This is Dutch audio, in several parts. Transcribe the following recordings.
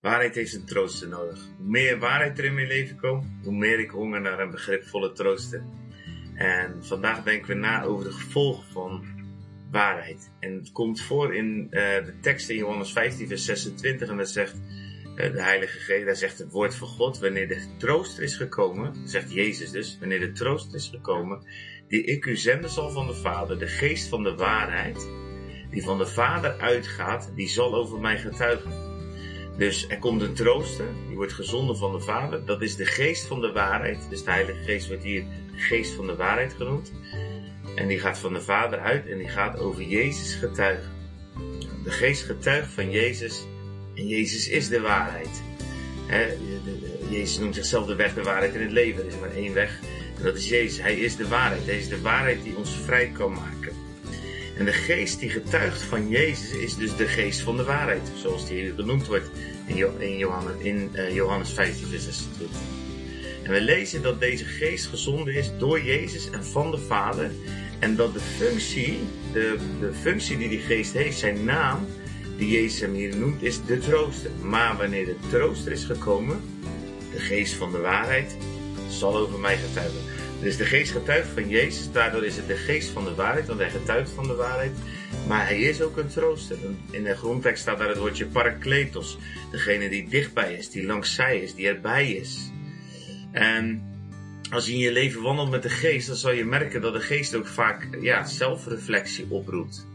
Waarheid heeft een trooster nodig. Hoe meer waarheid er in mijn leven komt, hoe meer ik honger naar een begripvolle trooster. En vandaag denken we na over de gevolgen van waarheid. En het komt voor in uh, de tekst in Johannes 15, vers 26. En dat zegt uh, de Heilige Geest, daar zegt het woord van God, wanneer de trooster is gekomen, zegt Jezus dus, wanneer de trooster is gekomen, die ik u zenden zal van de Vader, de geest van de waarheid, die van de Vader uitgaat, die zal over mij getuigen. Dus er komt een trooster, die wordt gezonden van de Vader. Dat is de geest van de waarheid. Dus de Heilige Geest wordt hier geest van de waarheid genoemd. En die gaat van de Vader uit en die gaat over Jezus getuigen. De geest getuigt van Jezus en Jezus is de waarheid. Jezus noemt zichzelf de weg, de waarheid en het leven. Er is maar één weg en dat is Jezus. Hij is de waarheid. Hij is de waarheid die ons vrij kan maken. En de geest die getuigt van Jezus is dus de geest van de waarheid, zoals die hier genoemd wordt in, Johannes, in Johannes 15, vers 26. En we lezen dat deze geest gezonden is door Jezus en van de Vader. En dat de functie, de, de functie die die geest heeft, zijn naam, die Jezus hem hier noemt, is de trooster. Maar wanneer de trooster is gekomen, de geest van de waarheid, zal over mij getuigen. Dus de geest getuigt van Jezus, daardoor is het de geest van de waarheid, want hij getuigt van de waarheid. Maar hij is ook een trooster. In de grondtekst staat daar het woordje parakletos. Degene die dichtbij is, die langs zij is, die erbij is. En als je in je leven wandelt met de geest, dan zal je merken dat de geest ook vaak ja, zelfreflectie oproept.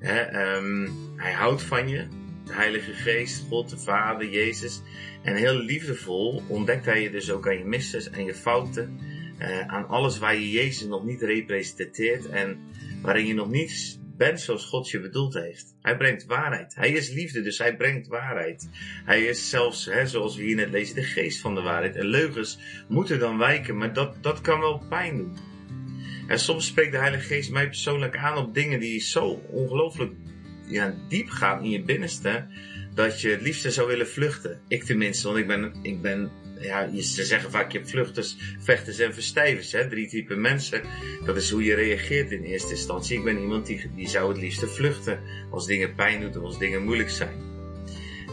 um, hij houdt van je, de Heilige Geest, God, de Vader, Jezus. En heel liefdevol ontdekt hij je dus ook aan je misses en je fouten. Uh, aan alles waar je Jezus nog niet representeert en waarin je nog niet bent zoals God je bedoeld heeft. Hij brengt waarheid. Hij is liefde, dus hij brengt waarheid. Hij is zelfs, hè, zoals we hier net lezen, de geest van de waarheid. En leugens moeten dan wijken, maar dat, dat kan wel pijn doen. En soms spreekt de Heilige Geest mij persoonlijk aan op dingen die zo ongelooflijk ja, diep gaan in je binnenste, dat je het liefste zou willen vluchten. Ik tenminste, want ik ben, ik ben ja, ze zeggen vaak, je hebt vluchters, vechters en verstijvers. Hè? Drie typen mensen. Dat is hoe je reageert in eerste instantie. Ik ben iemand die, die zou het liefste vluchten als dingen pijn doen of als dingen moeilijk zijn.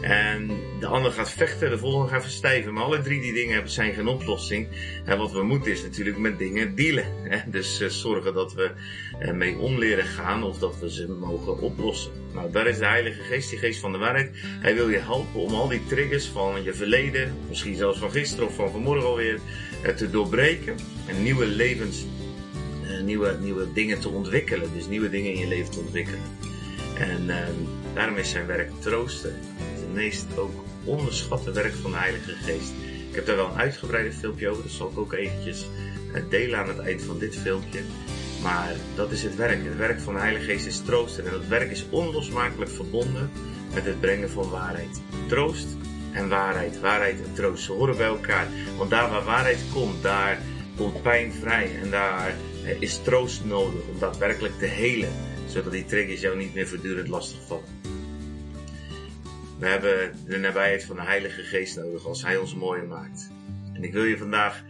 En de ander gaat vechten, de volgende gaat verstijven. Maar alle drie die dingen hebben zijn geen oplossing. En wat we moeten is natuurlijk met dingen dealen. Hè? Dus uh, zorgen dat we ermee om leren gaan of dat we ze mogen oplossen. Nou, daar is de Heilige Geest, die geest van de waarheid. Hij wil je helpen om al die triggers van je verleden, misschien zelfs van gisteren of van vanmorgen alweer, uh, te doorbreken. En nieuwe levens, uh, nieuwe, nieuwe dingen te ontwikkelen. Dus nieuwe dingen in je leven te ontwikkelen. En ehm, daarom is zijn werk troosten meest ook onderschatte werk van de Heilige Geest. Ik heb daar wel een uitgebreide filmpje over, dat zal ik ook eventjes eh, delen aan het eind van dit filmpje. Maar dat is het werk. Het werk van de Heilige Geest is troosten. En dat werk is onlosmakelijk verbonden met het brengen van waarheid. Troost en waarheid. Waarheid en troost. Ze horen bij elkaar. Want daar waar waarheid komt, daar komt pijn vrij. En daar eh, is troost nodig om daadwerkelijk te helen. Zodat die triggers jou niet meer voortdurend lastig vallen. We hebben de nabijheid van de Heilige Geest nodig als Hij ons mooier maakt. En ik wil je vandaag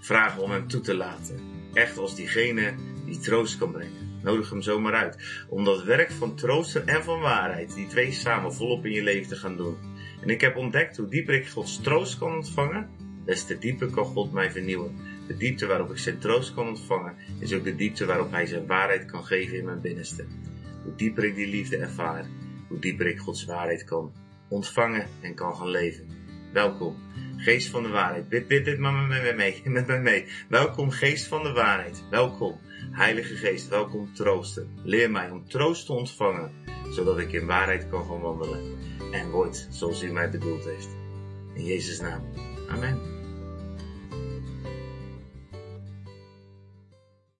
vragen om Hem toe te laten. Echt als diegene die troost kan brengen. Nodig Hem zomaar uit. Om dat werk van troosten en van waarheid, die twee samen volop in je leven te gaan doen. En ik heb ontdekt hoe dieper ik Gods troost kan ontvangen, des te dieper kan God mij vernieuwen. De diepte waarop ik zijn troost kan ontvangen, is ook de diepte waarop Hij zijn waarheid kan geven in mijn binnenste. Hoe dieper ik die liefde ervaar, hoe dieper ik Gods waarheid kan ontvangen en kan gaan leven. Welkom, geest van de waarheid. Bid, bid dit maar met mij mee, met mij mee. Welkom, geest van de waarheid. Welkom, heilige geest. Welkom, troosten. Leer mij om troost te ontvangen, zodat ik in waarheid kan gaan wandelen. En word zoals u mij bedoeld heeft. In Jezus' naam. Amen.